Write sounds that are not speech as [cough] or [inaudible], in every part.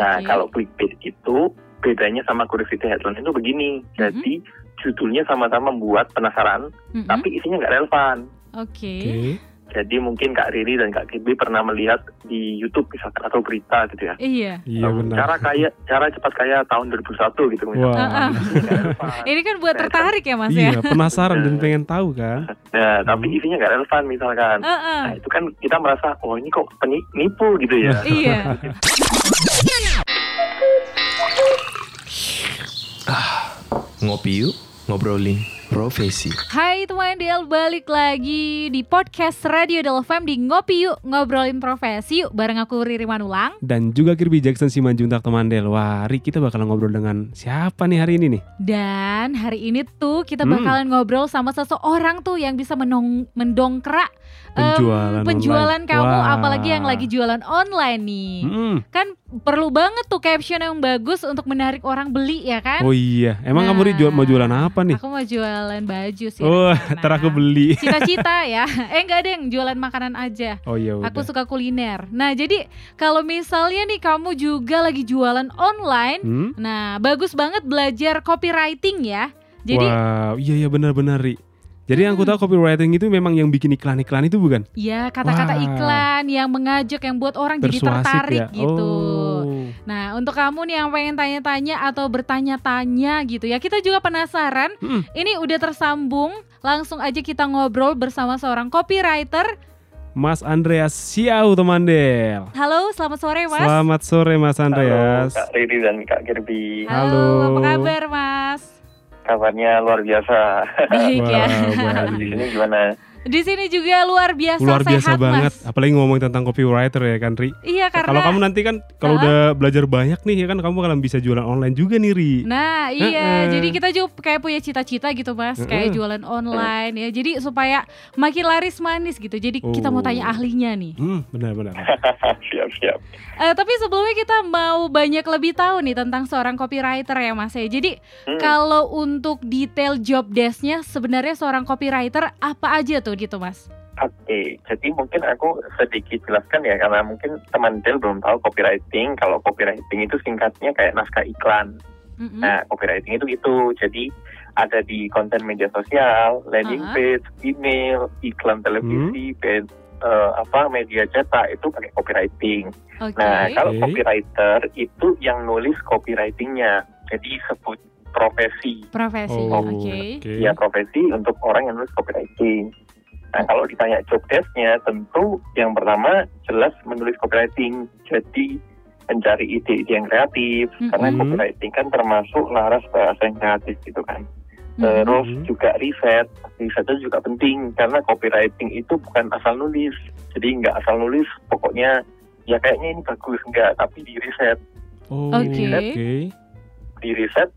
Nah, Oke. kalau clickbait itu bedanya sama curiosity headline itu begini. Mm-hmm. Jadi judulnya sama-sama membuat penasaran, Mm-mm. tapi isinya nggak relevan. Oke. Oke. Jadi mungkin Kak Riri dan Kak Kirby pernah melihat di YouTube misalkan atau berita gitu ya. Iya. Iya Um, benar. Cara kaya, cara cepat kaya tahun 2001 gitu misalkan. Relevan. Ini kan buat Nah, tertarik ya Mas ya. Iya, penasaran dan pengen tahu kan? Nah, tapi Hmm. isinya nggak relevan misalkan. Heeh. Nah, itu kan kita merasa, oh ini kok penipu gitu ya. Iya. [laughs] Ngopi yuk, ngobrolin profesi. Hai teman DL balik lagi di podcast Radio Del FM di Ngopi Yuk Ngobrolin Profesi Yuk bareng aku Riri Manulang Dan juga Kirby Jackson Simanjuntak Temandel. Wah, Ri, kita bakal ngobrol dengan siapa nih hari ini nih? Dan hari ini tuh kita Hmm. bakalan ngobrol sama seseorang tuh yang bisa menong- mendongkrak em, Penjualan penjualan online. kamu Wah. apalagi yang lagi jualan online nih. Hmm. Kan perlu banget tuh caption yang bagus untuk menarik orang beli ya kan? Oh iya, emang Nah, kamu Ri jual, mau jualan apa nih? Aku mau jualan baju sih. Oh, ntar aku beli. [laughs] Cita-cita ya. Eh enggak deng, jualan makanan aja. Oh iya. Aku suka kuliner. Nah, jadi kalau misalnya nih kamu juga lagi jualan online, Hmm? nah bagus banget belajar copywriting ya. Jadi Wow, iya iya benar-benar Ri. Jadi yang aku Hmm. tahu copywriting itu memang yang bikin iklan-iklan itu bukan? ya kata-kata iklan yang mengajak yang buat orang jadi Persuasif tertarik ya. gitu. Oh. Untuk kamu nih yang pengen tanya-tanya atau bertanya-tanya gitu ya, kita juga penasaran. Hmm. Ini udah tersambung, langsung aja kita ngobrol bersama seorang copywriter. Mas Andreas Siau Temandel. Halo, selamat sore Mas. Selamat sore Mas Andreas. Halo Kak Riri dan Kak Kirby. Halo, Halo. apa kabar Mas? Kabarnya luar biasa. Baik ya. Wah, Di sini gimana? Di sini juga luar biasa Luar biasa sehat banget, Mas. apalagi ngomong tentang copywriter ya kan Ri. Iya karena Kalau kamu nanti kan kalau udah belajar banyak nih ya kan kamu bakalan bisa jualan online juga nih Ri. Nah iya, Heeh. jadi kita juga kayak punya cita-cita gitu mas, kayak Heeh. jualan online ya. Jadi supaya makin laris manis gitu. Jadi kita mau Oh. tanya ahlinya nih. Hmm, benar-benar. [laughs] siap siap. Eh, tapi sebelumnya kita mau banyak lebih tahu nih tentang seorang copywriter ya mas ya. Jadi Hmm. kalau untuk detail job desknya sebenarnya seorang copywriter apa aja tuh gitu mas? Oke, jadi mungkin aku sedikit jelaskan ya karena mungkin teman Del belum tahu copywriting. Kalau copywriting itu singkatnya kayak naskah iklan. Mm-mm. Nah, copywriting itu gitu. Jadi ada di konten media sosial, landing Uh-huh. page, email, iklan televisi, page, eh, apa media cetak itu pakai copywriting. Oke. Nah, kalau copywriter itu yang nulis copywritingnya. Jadi sebut profesi. Profesi, Oh, oke. oke. Ya profesi untuk orang yang nulis copywriting. Nah kalau ditanya job desk-nya tentu yang pertama jelas menulis copywriting. Jadi mencari ide-ide yang kreatif karena Mm-mm. copywriting kan termasuk laras bahasa yang kreatif gitu kan. Terus Mhm. juga riset, riset itu juga penting karena copywriting itu bukan asal nulis. Jadi nggak asal nulis, pokoknya ya kayaknya ini bagus nggak, tapi di riset, Oh, Oke. oke. di riset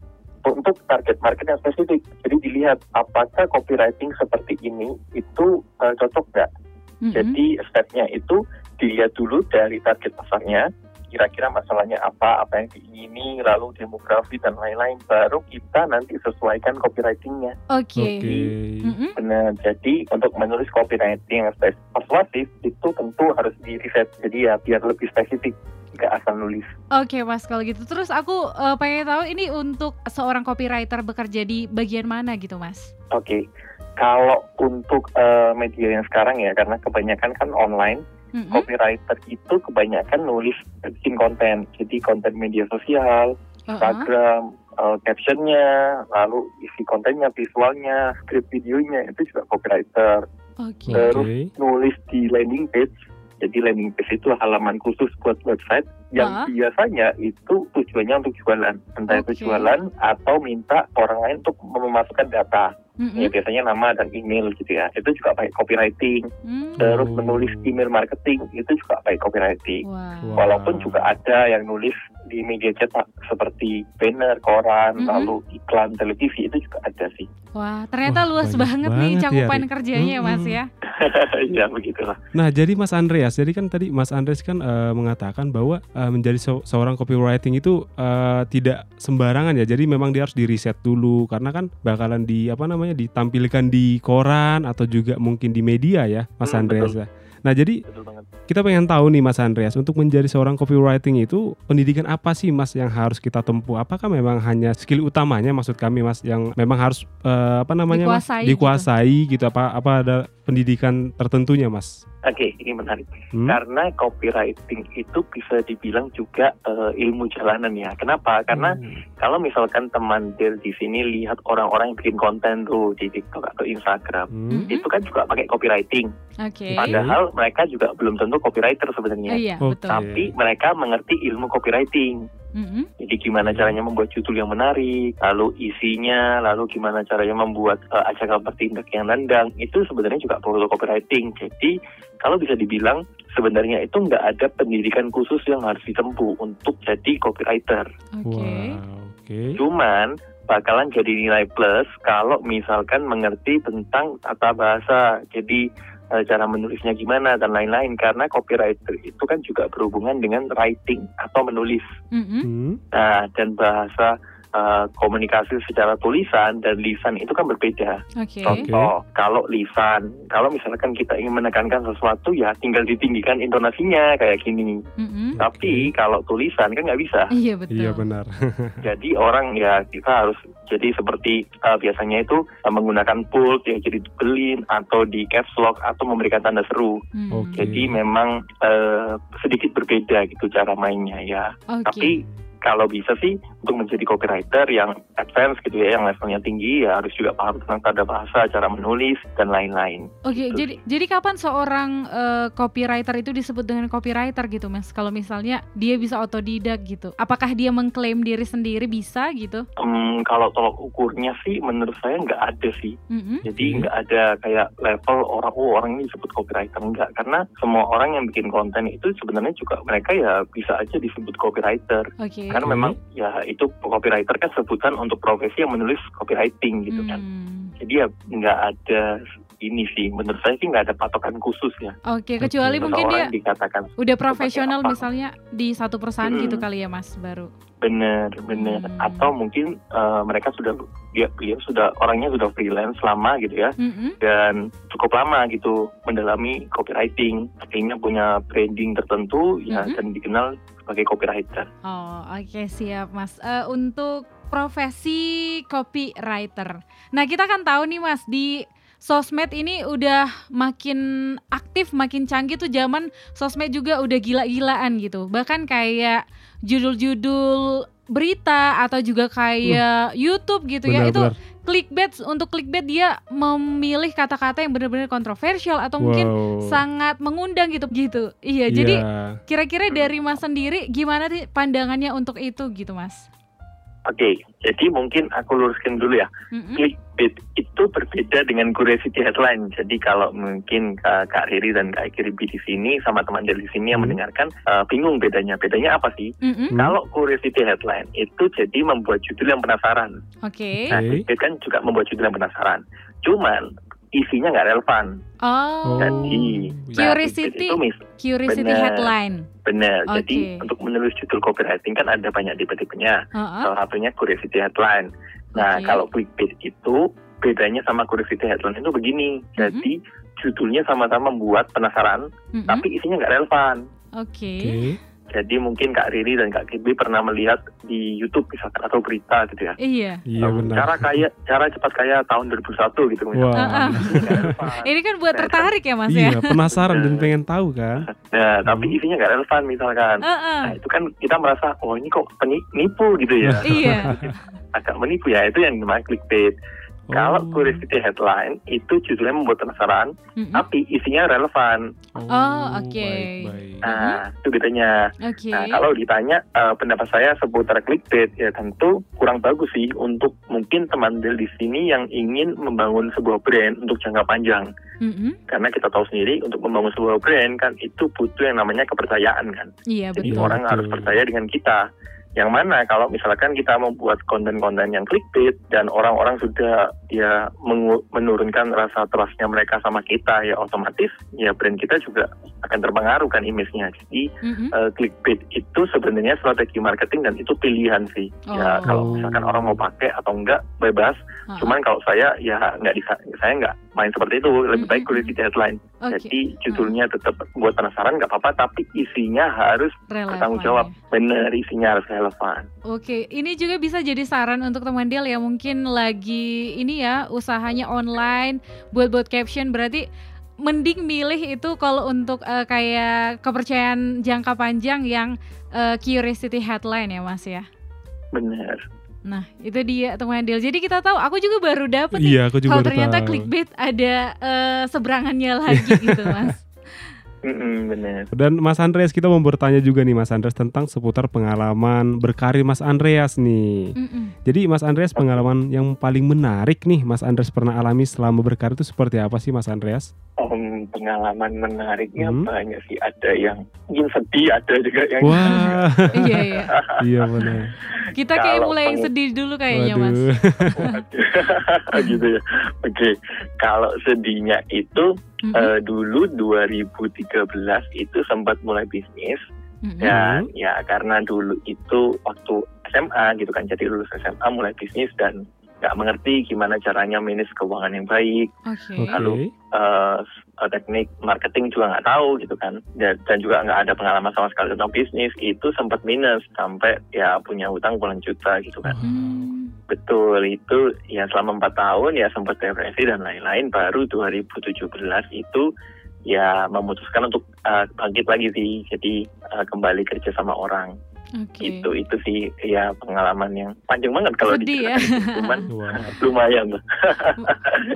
untuk target market yang spesifik. Jadi dilihat apakah copywriting seperti ini itu eh, cocok nggak. Mm-mm. Jadi stepnya itu dilihat dulu dari target pasarnya, kira-kira masalahnya apa, apa yang diingini, lalu demografi dan lain-lain. Baru kita nanti sesuaikan copywritingnya. Oke. Oke. Mm-mm. Benar. Jadi untuk menulis copywriting yang persuasif itu tentu harus di riset. Jadi ya biar lebih spesifik, nggak asal nulis. Oke mas kalau gitu terus aku eh, pengen tahu ini untuk seorang copywriter bekerja di bagian mana gitu mas? Oke. Kalau untuk eh, media yang sekarang ya, karena kebanyakan kan online, Mm-mm. copywriter itu kebanyakan nulis bikin konten. Jadi konten media sosial, Uh-uh. Instagram, eh, captionnya, lalu isi kontennya, visualnya, script videonya itu juga copywriter. Oke. Terus nulis di landing page. Jadi landing page itu halaman khusus buat website yang Ah. biasanya itu tujuannya untuk jualan, entah itu Oke. jualan atau minta orang lain untuk memasukkan data. Mm-mm. Ya biasanya nama dan email gitu ya. Itu juga pakai copywriting. Mm. Terus menulis email marketing itu juga pakai copywriting. Wah. Walaupun juga ada yang nulis di media cetak seperti banner, koran, Mhm. lalu iklan televisi itu juga ada sih. Wah ternyata Wah, luas banyak banget, nih banget ya, cakupan Ri. kerjanya ya mas ya. [laughs] ya begitulah. Nah, jadi Mas Andreas, jadi kan tadi Mas Andreas kan eh, mengatakan bahwa eh, menjadi se- seorang copywriting itu eh, tidak sembarangan ya. Jadi memang dia harus di riset dulu karena kan bakalan di apa namanya ditampilkan di koran atau juga mungkin di media ya, Mas Hmm, Andreas. ya. Nah jadi betul kita pengen tahu nih Mas Andreas untuk menjadi seorang copywriting itu pendidikan apa sih Mas yang harus kita tempuh? Apakah memang hanya skill utamanya maksud kami Mas yang memang harus eh, apa namanya Mas Dikuasai dikuasai gitu. apa apa ada pendidikan tertentunya Mas? Oke, ini menarik. Hmm? Karena copywriting itu bisa dibilang juga eh, ilmu jalanan ya. Kenapa? Karena Hmm. kalau misalkan teman Del di sini lihat orang-orang yang bikin konten tuh di TikTok atau Instagram, Hmm. Mhm. itu kan juga pakai copywriting. Oke. Padahal mereka juga belum tentu copywriter Oh, sebenarnya. iya, Oke. betul. Tapi mereka mengerti ilmu copywriting. Mhm. Jadi gimana caranya membuat judul yang menarik, lalu isinya, lalu gimana caranya membuat uh, ajakan bertindak yang nendang, itu sebenarnya juga perlu copywriting. Jadi kalau bisa dibilang sebenarnya itu nggak ada pendidikan khusus yang harus ditempuh untuk jadi copywriter. Oke. Wow, oke. Cuman bakalan jadi nilai plus kalau misalkan mengerti tentang tata bahasa. Jadi cara menulisnya gimana dan lain-lain karena copywriter itu kan juga berhubungan dengan writing atau menulis. Mhm. Hmm. Nah, dan bahasa uh, komunikasi secara tulisan dan lisan itu kan berbeda. Oke. Contoh, kalau lisan, kalau misalkan kita ingin menekankan sesuatu ya tinggal ditinggikan intonasinya kayak gini. Mhm. Tapi kalau tulisan kan nggak bisa. Iya betul. Iya benar. [laughs] Jadi orang ya kita harus jadi seperti uh, biasanya itu uh, menggunakan bold ya jadi dibelin atau di caps lock atau memberikan tanda seru. Hmm. Oke. Jadi memang uh, sedikit berbeda gitu cara mainnya ya. Oke. Tapi kalau bisa sih untuk menjadi copywriter yang advance gitu ya, yang levelnya tinggi ya harus juga paham tentang tanda bahasa, cara menulis dan lain-lain. Oke, Gitu. jadi jadi kapan seorang eh, copywriter itu disebut dengan copywriter gitu, Mas? Kalau misalnya dia bisa otodidak gitu. Apakah dia mengklaim diri sendiri bisa gitu? Hmm, kalau tolok ukurnya sih menurut saya nggak ada sih. Mhm. Jadi nggak ada kayak level orang oh orang ini disebut copywriter enggak karena semua orang yang bikin konten itu sebenarnya juga mereka ya bisa aja disebut copywriter. Oke. Karena memang ya itu copywriter kan sebutan untuk profesi yang menulis copywriting gitu kan. Hmm. Jadi ya nggak ada ini sih menurut saya sih nggak ada patokan khusus ya. Oke, kecuali Oke. mungkin dia dikatakan udah profesional misalnya di satu perusahaan Mm-mm. gitu kali ya, Mas, baru. bener bener Hmm. atau mungkin eh, mereka sudah dia beliau sudah orangnya sudah freelance lama gitu ya Mhm. dan cukup lama gitu mendalami copywriting akhirnya punya branding tertentu ya Mhm. dan dikenal sebagai copywriter. Oh, oke siap, Mas. Eh, untuk profesi copywriter. Nah, kita kan tahu nih, Mas, di sosmed ini udah makin aktif, makin canggih tuh zaman sosmed juga udah gila-gilaan gitu. Bahkan kayak judul-judul berita atau juga kayak YouTube gitu ya. Itu Benar-benar. clickbait untuk clickbait dia memilih kata-kata yang benar-benar kontroversial atau mungkin Wow. sangat mengundang gitu gitu. Iya, jadi Iya. Kira-kira dari Mas sendiri gimana sih pandangannya untuk itu gitu Mas? Oke, jadi mungkin aku luruskan dulu ya. Mm-mm. Clickbait itu berbeda dengan curiosity headline. Jadi kalau mungkin uh, Kak Riri dan Kak Kiribi di sini sama teman dari sini yang mendengarkan uh, bingung bedanya. Bedanya apa sih? Mm-mm. Hmm. Kalau curiosity headline itu jadi membuat judul yang penasaran. Oke. Nah, Oke. clickbait kan juga membuat judul yang penasaran. Cuman isinya nggak relevan. Oh. Jadi, iya. nah, Curiosity. clickbait itu mis Curiosity Benar. headline. benar. Oke. Jadi untuk menulis judul copywriting kan ada banyak tipe-tipenya. Heeh. Salah satunya curiosity headline. Nah, Oke. kalau clickbait itu bedanya sama curiosity headline itu begini. Mm-hmm. Jadi judulnya sama-sama membuat penasaran, Mm-mm. tapi isinya nggak relevan. Oke. Oke. Jadi mungkin Kak Riri dan Kak Kibi pernah melihat di YouTube misalkan atau berita gitu ya. Iya. Iya Um, benar. Cara kaya, cara cepat kaya tahun 2001 gitu misalkan. Nggak relevan. Ini kan buat tertarik ya Mas Iya, ya? penasaran dan pengen tahu kan. Nah, tapi Hmm. isinya nggak relevan misalkan. Heeh. Nah, itu kan kita merasa, oh ini kok penipu gitu ya. Iya. [laughs] Agak menipu ya, itu yang namanya clickbait. Kalau Oh. curiosity headline, itu judulnya membuat penasaran, Mm-mm. tapi isinya relevan. Oh, oke. baik-baik. Nah, itu bedanya. Oke. Nah, kalau ditanya eh, pendapat saya seputar clickbait, ya tentu kurang bagus sih untuk mungkin teman Del di sini yang ingin membangun sebuah brand untuk jangka panjang. Mm-mm. Karena kita tahu sendiri, untuk membangun sebuah brand kan itu butuh yang namanya kepercayaan kan. Iya Jadi betul. Iya, orang betul. harus percaya dengan kita. Yang mana kalau misalkan kita membuat konten-konten yang clickbait dan orang-orang sudah ya menurunkan rasa trustnya mereka sama kita ya otomatis ya brand kita juga akan terpengaruh kan image-nya. Jadi Mm-mm. eh, clickbait itu sebenarnya strategi marketing dan itu pilihan sih. Ya Oh. kalau misalkan orang mau pakai atau enggak bebas. Ah, Cuman kalau saya ya nggak saya nggak main seperti itu lebih baik Mm-mm. curiosity headline Oke. jadi judulnya tetap buat penasaran nggak apa-apa tapi isinya harus Relevan bertanggung jawab ya. bener isinya harus relevan Oke, ini juga bisa jadi saran untuk teman Del yang mungkin lagi ini ya usahanya online buat-buat caption berarti mending milih itu kalau untuk eh, kayak kepercayaan jangka panjang yang eh, curiosity headline ya Mas ya. bener Nah, itu dia teman Del. Jadi kita tahu aku juga baru dapet nih Iya, aku juga kalau baru ternyata tahu. clickbait ada eh, seberangannya lagi [laughs] gitu Mas. Mm-mm, bener Dan Mas Andreas kita mau bertanya juga nih Mas Andreas tentang seputar pengalaman berkarir Mas Andreas nih. Mm-mm. Jadi Mas Andreas pengalaman yang paling menarik nih Mas Andreas pernah alami selama berkarir itu seperti apa sih Mas Andreas? Om, pengalaman menariknya Hmm. banyak sih ada yang mungkin sedih ada juga yang Wah, Iya iya. [laughs] iya benar. Kita kayak Kalau mulai yang peng- sedih dulu kayaknya Mas. Waduh. Waduh. [laughs] gitu ya oke kalau sedihnya itu Mm-mm. eh, dulu 2013 itu sempat mulai bisnis Mm-mm. dan ya karena dulu itu waktu SMA gitu kan jadi lulus SMA mulai bisnis dan nggak mengerti gimana caranya manage keuangan yang baik. Oke. Oke. Lalu, eh, s- teknik marketing juga nggak tahu gitu kan. Dan, dan juga nggak ada pengalaman sama sekali tentang bisnis. Itu sempat minus sampai ya punya hutang puluhan juta gitu kan. Hmm. betul itu ya selama empat tahun ya sempat depresi dan lain-lain. Baru 2017 itu ya memutuskan untuk eh, bangkit lagi sih. Jadi eh, kembali kerja sama orang Oke. itu itu sih ya pengalaman yang panjang banget kalau Sedih ya. cuman lumayan lah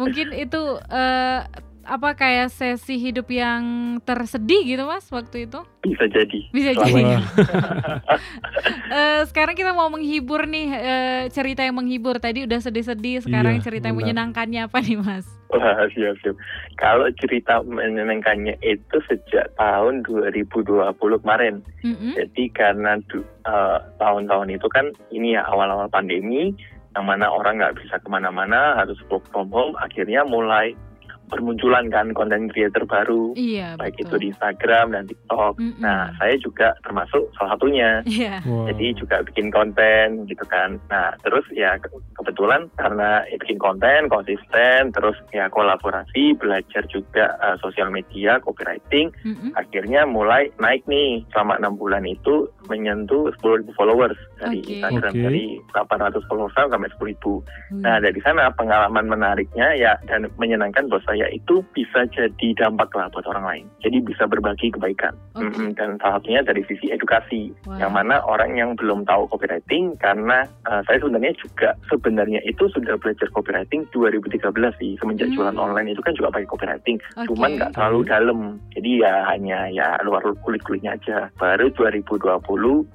Mungkin itu eh, apa kayak sesi hidup yang tersedih gitu Mas waktu itu? bisa jadi Bisa jadi. [laughs] Eh, sekarang kita mau menghibur nih eh, cerita yang menghibur. Tadi udah sedih-sedih, sekarang Iya, cerita yang menyenangkannya apa nih Mas? Wah, siap, siap. Kalau cerita menyenangkannya itu sejak tahun 2020 kemarin. Mm-mm. Jadi karena du- eh, tahun-tahun itu kan ini ya awal-awal pandemi, yang mana orang nggak bisa ke mana-mana, harus work from home, akhirnya mulai bermunculan kan konten creator baru, Iya baik itu betul. di Instagram dan TikTok. Mm-mm. Nah, saya juga termasuk salah satunya. Iya. Wow. Jadi juga bikin konten gitu kan. Nah terus ya ke- kebetulan karena ya bikin konten konsisten, terus ya kolaborasi, belajar juga eh, sosial media, copywriting, Mm-mm. akhirnya mulai naik nih selama enam bulan itu menyentuh 10.000 followers dari Oke. Instagram Oke. dari 800 followers sampai 10.000. Wih. Nah dari sana pengalaman menariknya ya dan menyenangkan buat saya itu bisa jadi dampak lah buat orang lain. Jadi bisa berbagi kebaikan. Oke. Mm-mm, dan salah satunya dari sisi edukasi Wah. yang mana orang yang belum tahu copywriting karena uh, saya sebenarnya juga sebenarnya itu sudah belajar copywriting 2013 sih semenjak Hmm. jualan online itu kan juga pakai copywriting Oke. cuman nggak terlalu dalam jadi ya hanya ya luar kulit kulitnya aja baru 2020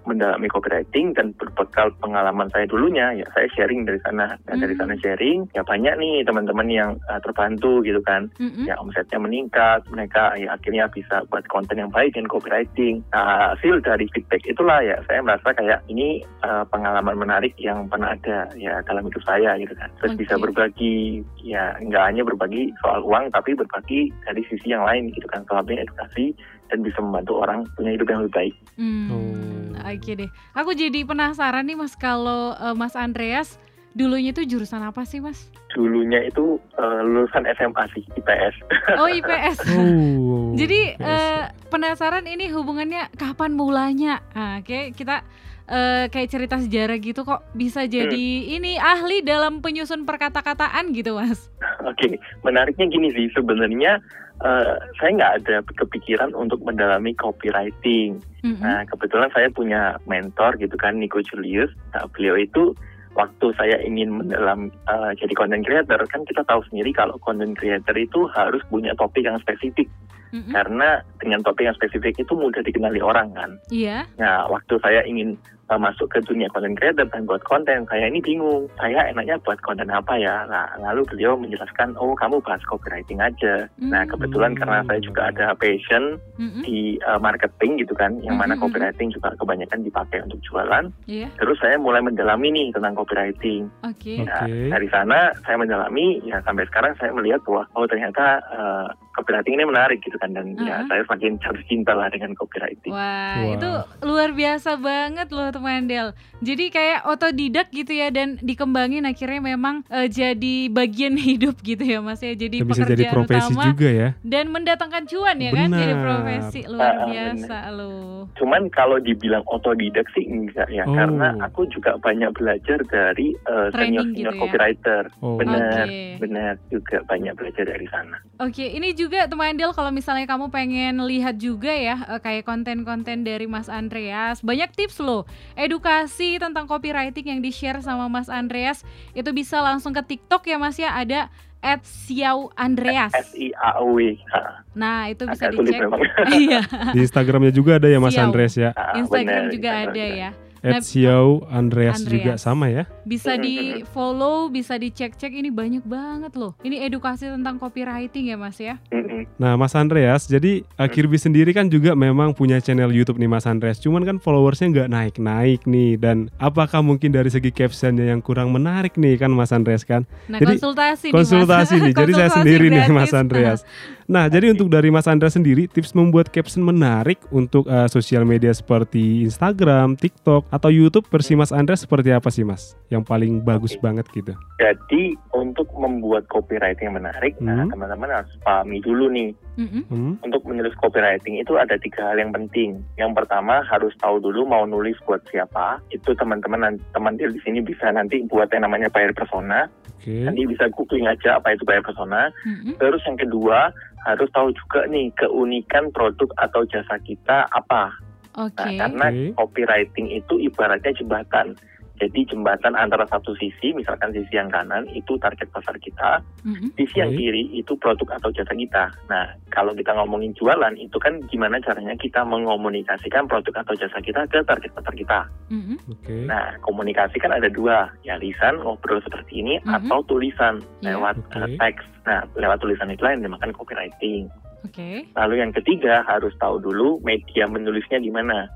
mendalami copywriting dan berbekal pengalaman saya dulunya ya saya sharing dari sana dan dari Hmm. sana sharing ya banyak nih teman-teman yang uh, terbantu gitu kan Mm-mm. ya omsetnya meningkat mereka ya akhirnya bisa buat konten yang baik dan copywriting nah, hasil dari feedback itulah ya saya merasa kayak ini uh, pengalaman menarik yang pernah ada ya dalam hidup saya gitu kan terus bisa Oke. berbagi ya nggak hanya berbagi soal uang tapi berbagi dari sisi yang lain gitu kan soal edukasi dan bisa membantu orang punya hidup yang lebih baik Hmm, Oh. Oke deh. Aku jadi penasaran nih Mas kalau eh, Mas Andreas dulunya itu jurusan apa sih Mas? dulunya itu uh, lulusan SMA sih IPS Oh [laughs] IPS. Oh. Jadi Yes. eh, penasaran ini hubungannya kapan mulanya? Nah, kayak kita eh, kayak cerita sejarah gitu kok bisa jadi ini ahli dalam penyusun perkata-kataan gitu Mas. Oke, menariknya gini sih sebenarnya eh, saya nggak ada kepikiran untuk mendalami copywriting. Mm-mm. Nah, kebetulan saya punya mentor gitu kan, Nico Julius. Nah, beliau itu waktu saya ingin mendalam eh, jadi content creator kan kita tahu sendiri kalau content creator itu harus punya topik yang spesifik Mm-mm. karena dengan topik yang spesifik itu mudah dikenali orang kan. Iya. Nah, waktu saya ingin uh, masuk ke dunia content creator dan buat konten, saya ini bingung. Saya enaknya buat konten apa ya? Nah, lalu beliau menjelaskan, oh kamu bahas copywriting aja. Nah, Hmm. kebetulan karena saya juga ada passion Mm-mm. di uh, marketing gitu kan, yang mana Mm-mm. copywriting juga kebanyakan dipakai untuk jualan. Iya. Terus saya mulai mendalami nih tentang copywriting. Oke. Nah, Oke. dari sana saya mendalami, ya sampai sekarang saya melihat bahwa oh ternyata uh, copywriting ini menarik gitu kan dan ya Uh-huh. saya semakin jatuh cinta lah dengan copywriting. Wah, Wah. itu luar biasa banget loh teman Del. Jadi kayak otodidak gitu ya dan dikembangin akhirnya memang eh, jadi bagian [laughs] hidup gitu ya Mas ya. Jadi bisa pekerjaan jadi profesi utama juga ya. dan mendatangkan cuan ya kan jadi Benar. profesi luar Ah, biasa loh. Cuman kalau dibilang otodidak sih enggak ya, Oh. karena aku juga banyak belajar dari uh, senior-senior gitu ya? copywriter. Oh. Benar, Oke. benar juga banyak belajar dari sana. Oke, ini juga teman Del kalau misalnya kamu pengen lihat juga ya eh, kayak konten-konten dari Mas Andreas, banyak tips loh. Edukasi tentang copywriting yang di-share sama Mas Andreas itu bisa langsung ke TikTok ya Mas ya, ada @siau_andreas. S I A W. Ah, Nah, itu bisa dicek. Iya, Di Instagramnya juga ada ya Mas Siau. Andres ya. Ah, Instagram juga Instagram ada juga. ya. At Nah, Xiao Andreas, juga sama ya. Bisa di follow, bisa dicek-cek ini banyak banget loh. Ini edukasi tentang copywriting ya Mas ya. Nah, Mas Andreas, jadi uh, Kirby sendiri kan juga memang punya channel YouTube nih Mas Andreas. Cuman kan followersnya nggak naik-naik nih. Dan apakah mungkin dari segi captionnya yang kurang menarik nih kan Mas Andreas kan? Nah, Jadi, konsultasi nih Mas. Konsultasi nih. Jadi saya Konsultasi sendiri nih gratis. Mas Andreas. Nah, jadi untuk dari Mas Andreas sendiri, tips membuat caption menarik untuk uh, sosial media seperti Instagram, TikTok, atau YouTube versi Mas Andreas seperti apa sih Mas? Yang paling bagus Oke. banget gitu. Jadi untuk membuat copywriting yang menarik, nah Hmm. teman-teman harus pahami dulu nih. Hmm? Untuk menulis copywriting itu ada tiga hal yang penting. Yang pertama harus tahu dulu mau nulis buat siapa. Itu teman-teman teman di sini bisa nanti buat yang namanya buyer persona. Oke. Nanti bisa googling aja apa itu buyer persona. Mm-mm. Terus yang kedua harus tahu juga nih keunikan produk atau jasa kita apa. Oke. Nah, karena copywriting itu ibaratnya jembatan. Jadi jembatan antara satu sisi, misalkan sisi yang kanan itu target pasar kita, Mm-mm. sisi yang kiri itu produk atau jasa kita. Nah, kalau kita ngomongin jualan itu kan gimana caranya kita mengomunikasikan produk atau jasa kita ke target pasar kita. Mm-mm. Oke. Nah, komunikasi kan ada dua, ya lisan ngobrol seperti ini Mhm. atau tulisan Iya. lewat eh, teks. Nah, lewat tulisan itu yang dinamakan copywriting. Oke. Lalu yang ketiga harus tahu dulu media menulisnya di mana.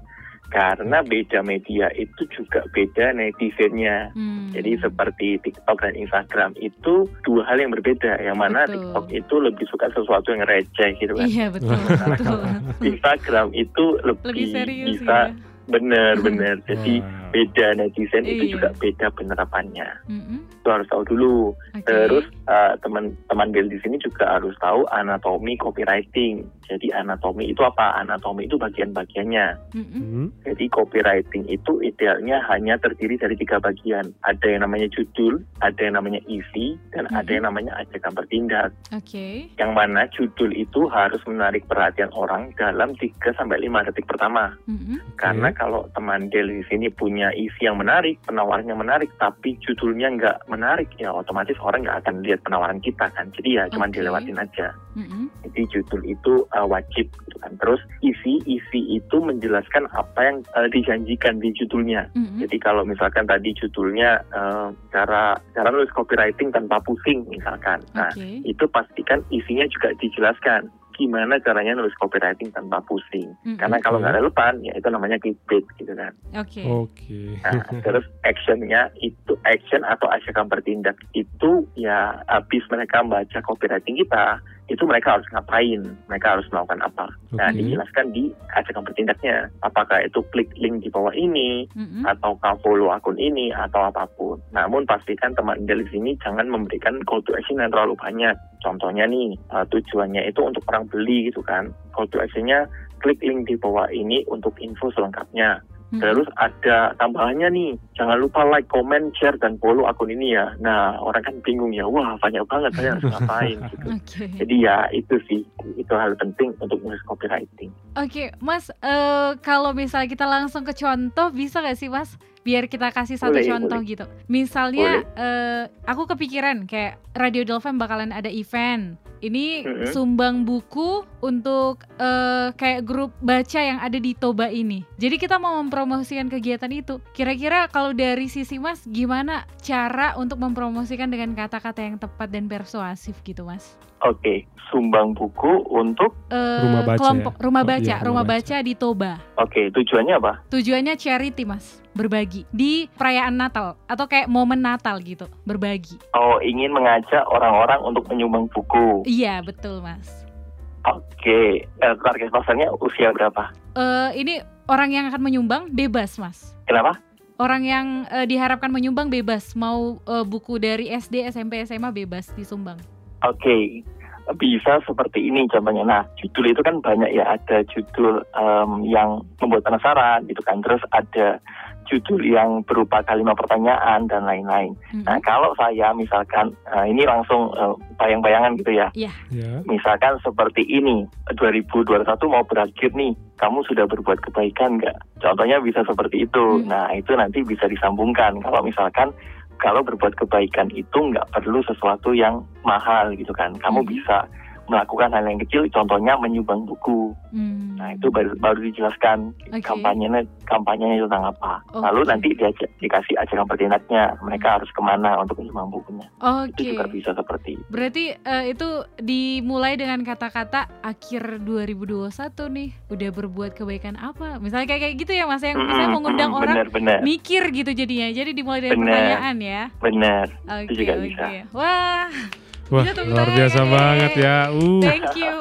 Karena beda media itu juga beda netizennya. Hmm. Jadi seperti TikTok dan Instagram itu dua hal yang berbeda. Yang mana Betul. TikTok itu lebih suka sesuatu yang receh gitu kan. Iya betul [laughs] betul. Instagram itu lebih, Lebih serius bisa ya. benar-benar. [laughs] Jadi beda netizen Iya. itu juga beda penerapannya. Mm-mm. Itu harus tahu dulu. Oke. Terus eh, teman-teman Bel di sini juga harus tahu anatomi copywriting. Jadi anatomi itu apa? Anatomi itu bagian-bagiannya. Mm-mm. Hmm? Jadi copywriting itu idealnya hanya terdiri dari tiga bagian. Ada yang namanya judul, ada yang namanya isi, dan ada Mhm. yang namanya ajakan bertindak. Oke. Yang mana judul itu harus menarik perhatian orang dalam 3 sampai 5 detik pertama. Mm-mm. Karena kalau teman Del di sini punya isi yang menarik, penawarannya menarik, tapi judulnya nggak menarik, ya otomatis orang nggak akan lihat penawaran kita kan. Jadi ya cuma Oke. dilewatin aja. Mm-mm. Jadi judul itu uh, wajib gitu kan. Terus isi isi itu menjelaskan apa yang uh, dijanjikan di judulnya. Mm-mm. Jadi kalau misalkan tadi judulnya uh, cara cara nulis copywriting tanpa pusing misalkan. Nah, Oke. itu pastikan isinya juga dijelaskan gimana caranya nulis copywriting tanpa pusing. Mm-mm. Karena kalau nggak relevan ya itu namanya clickbait gitu kan. Oke. Oke. Nah, [laughs] terus actionnya itu action atau ajakan bertindak itu ya habis mereka baca copywriting kita itu mereka harus ngapain, mereka harus melakukan apa. Nah, Oke. dijelaskan di ajakan bertindaknya. Apakah itu klik link di bawah ini, Mm-mm. ataukah follow akun ini, atau apa pun. Namun pastikan teman dari sini jangan memberikan call to action yang terlalu banyak. Contohnya nih, uh, tujuannya itu untuk orang beli gitu kan. Call to actionnya klik link di bawah ini untuk info selengkapnya. Mm-mm. Terus ada tambahannya nih, jangan lupa like, comment, share, dan follow akun ini ya. Nah, orang kan bingung ya, wah banyak banget saya harus ngapain [laughs] gitu. Oke. Jadi ya itu sih, itu hal penting untuk nulis copywriting. Oke, Mas, eh, kalau misalnya kita langsung ke contoh, bisa gak sih, Mas? Biar kita kasih satu Boleh, contoh boleh. gitu. Misalnya, eh, aku kepikiran kayak Radio Dolphin bakalan ada event. Ini Mhm. sumbang buku untuk eh, kayak grup baca yang ada di Toba ini. Jadi kita mau mempromosikan kegiatan itu. Kira-kira kalau dari sisi Mas, gimana cara untuk mempromosikan dengan kata-kata yang tepat dan persuasif gitu, Mas? Oke, sumbang buku untuk, Eh, Rumah baca kelompok ya? rumah Oh, baca, iya, rumah rumah baca di Toba. oke tujuannya apa? Tujuannya charity, Mas. Berbagi di perayaan Natal atau kayak momen Natal gitu, berbagi. Oh, ingin mengajak orang-orang untuk menyumbang buku. Iya, betul, Mas. Oke, eh, target pasarnya usia berapa? Eh, ini orang yang akan menyumbang bebas, Mas. Kenapa? Orang yang eh, diharapkan menyumbang bebas, mau eh, buku dari SD, SMP, SMA bebas disumbang. Oke, bisa seperti ini contohnya. Nah, judul itu kan banyak ya. Ada judul em, yang membuat penasaran gitu kan. Terus ada judul yang berupa kalimat pertanyaan dan lain-lain. Mm-mm. Nah, kalau saya misalkan eh, ini langsung eh, bayang-bayangan gitu ya. Ya. Misalkan seperti ini, 2021 mau berakhir nih, kamu sudah berbuat kebaikan nggak? Contohnya bisa seperti itu. Hmm. Nah, itu nanti bisa disambungkan. Kalau misalkan kalau berbuat kebaikan itu nggak perlu sesuatu yang mahal gitu kan. Kamu Hmm. bisa melakukan hal yang kecil, contohnya menyumbang buku. Hmm. Nah, itu baru, baru dijelaskan Oke. kampanyenya kampanyenya tentang apa. Oke. Lalu nanti diajak, dikasih ajakan berdinatnya, mereka harus ke mana untuk menyumbang bukunya. Oke. Itu juga bisa seperti itu. Berarti eh, itu dimulai dengan kata-kata akhir 2021 nih udah berbuat kebaikan apa? Misalnya kayak kayak gitu ya Mas yang misalnya mengundang mm, orang Benar-benar, mikir gitu jadinya. Jadi dimulai dari Bener. pertanyaan ya. benar. Oke, juga oke. bisa. Wah, Wah, luar tangan. biasa banget ya. Uh. thank you.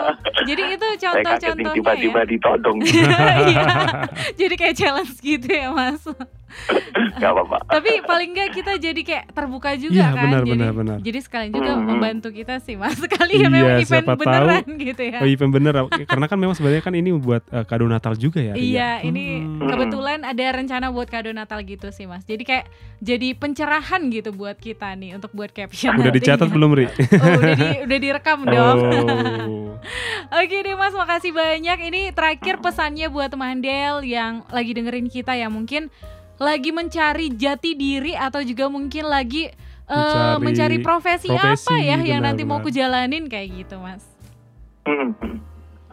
Jadi itu contoh-contohnya tiba-tiba ya. ditodong. [laughs] Iya. Jadi kayak challenge gitu ya Mas. Gak apa-apa. Tapi paling enggak kita jadi kayak terbuka juga Iya, kan. benar, jadi, benar, benar. jadi sekalian juga Mm-mm. membantu kita sih Mas. [laughs] Sekali ya Iya, memang event beneran gitu ya. Oh, event bener, karena kan memang sebenarnya kan ini buat eh, kado Natal juga ya. Iya, ini Hmm. kebetulan ada rencana buat kado Natal gitu sih, Mas. Jadi kayak jadi pencerahan gitu buat kita nih untuk buat caption. Udah nantinya. dicatat belum, Ri? Oh, udah di, udah direkam dong. Oh. [laughs] Oke deh Mas, makasih banyak. Ini terakhir pesannya buat teman Del yang lagi dengerin kita ya, mungkin lagi mencari jati diri atau juga mungkin lagi eh, Mencari mencari profesi, profesi, apa ya yang nanti mau benar-benar. kujalanin kayak gitu, Mas. Hmm, hmm.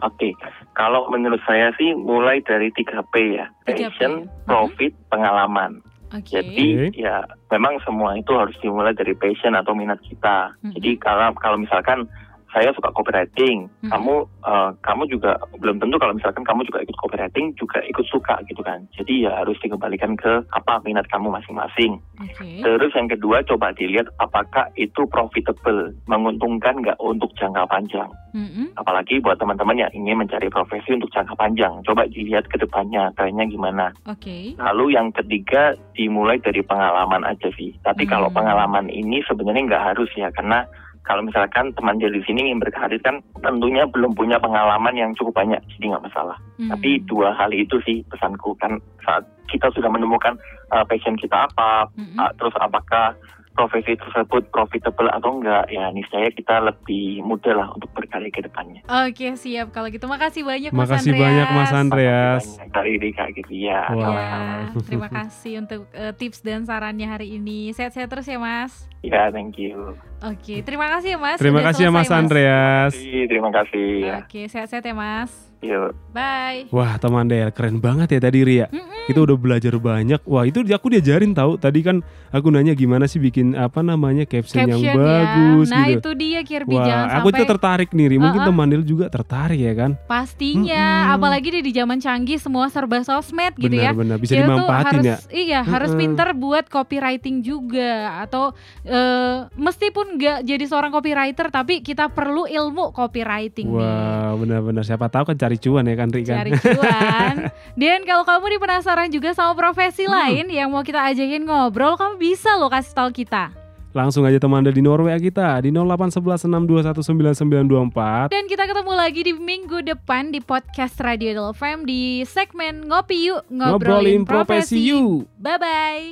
Oke, kalau menurut saya sih mulai dari 3P ya. 3P. Passion, profit, pengalaman. Oke. Jadi ya memang semua itu harus dimulai dari passion atau minat kita. Mhm. Jadi kalau kalau misalkan saya suka copywriting, Mhm. kamu eh, kamu juga belum tentu kalau misalkan kamu juga ikut copywriting juga ikut suka gitu kan. Jadi ya harus dikembalikan ke apa minat kamu masing-masing. Oke. Terus yang kedua coba dilihat apakah itu profitable, menguntungkan nggak untuk jangka panjang. Mm-mm. Apalagi buat teman-teman yang ingin mencari profesi untuk jangka panjang. Coba dilihat ke depannya, trennya gimana. Oke. Lalu yang ketiga dimulai dari pengalaman aja sih. Tapi kalau Hmm. pengalaman ini sebenarnya nggak harus ya, karena kalau misalkan teman jadi sini ingin berkarir kan tentunya belum punya pengalaman yang cukup banyak, jadi nggak masalah. Hmm. Tapi dua hal itu sih pesanku kan saat kita sudah menemukan uh, passion kita apa, Mm-mm. uh, terus apakah profesi tersebut profitable atau enggak, ya niscaya kita lebih mudah lah untuk berkarir ke depannya. Oke siap kalau gitu makasih banyak Mas Makasih Andreas. banyak Mas Andreas. banyak dari Dika gitu ya. Wow. sama-sama. Ya, terima kasih untuk eh, tips dan sarannya hari ini. Sehat-sehat terus ya Mas. Ya, thank you. Oke, terima kasih ya Mas. Terima Udah kasih ya Mas Andreas. Terima kasih. ya. Oke, sehat-sehat ya Mas. Yuk. Bye. Wah, teman Del, keren banget ya tadi Ria. Mm-mm. Kita udah belajar banyak. Wah, itu aku diajarin tahu. Tadi kan aku nanya gimana sih bikin apa namanya caption, yang Caption bagus ya. Nah gitu. itu dia Kirby Wah, jangan aku sampai juga tertarik nih, Ri. Mungkin Uh-uh. teman Del juga tertarik ya kan? pastinya, Mm-mm. apalagi di, di zaman canggih semua serba sosmed gitu ya. Benar-benar bisa tuh dimanfaatin harus, ya. Iya, harus Mm-mm. pinter buat copywriting juga atau eh, meskipun nggak jadi seorang copywriter tapi kita perlu ilmu copywriting nih. Wah, benar-benar siapa tahu kan cari cuan ya kan, Ri kan? cari cuan. Dan kalau kamu nih penasaran juga sama profesi Hmm. lain yang mau kita ajakin ngobrol, kamu bisa loh kasih tahu kita. Langsung aja teman Del di Norway kita di 081162199924. Dan kita ketemu lagi di minggu depan di podcast Radio Idol FM di segmen Ngopi Yuk Ngobrolin, Ngobrolin profesi you. Bye bye.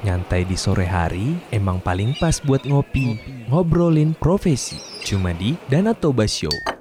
Nyantai di sore hari emang paling pas buat ngopi. Ngobrolin profesi. Cuma di Danatoba Show.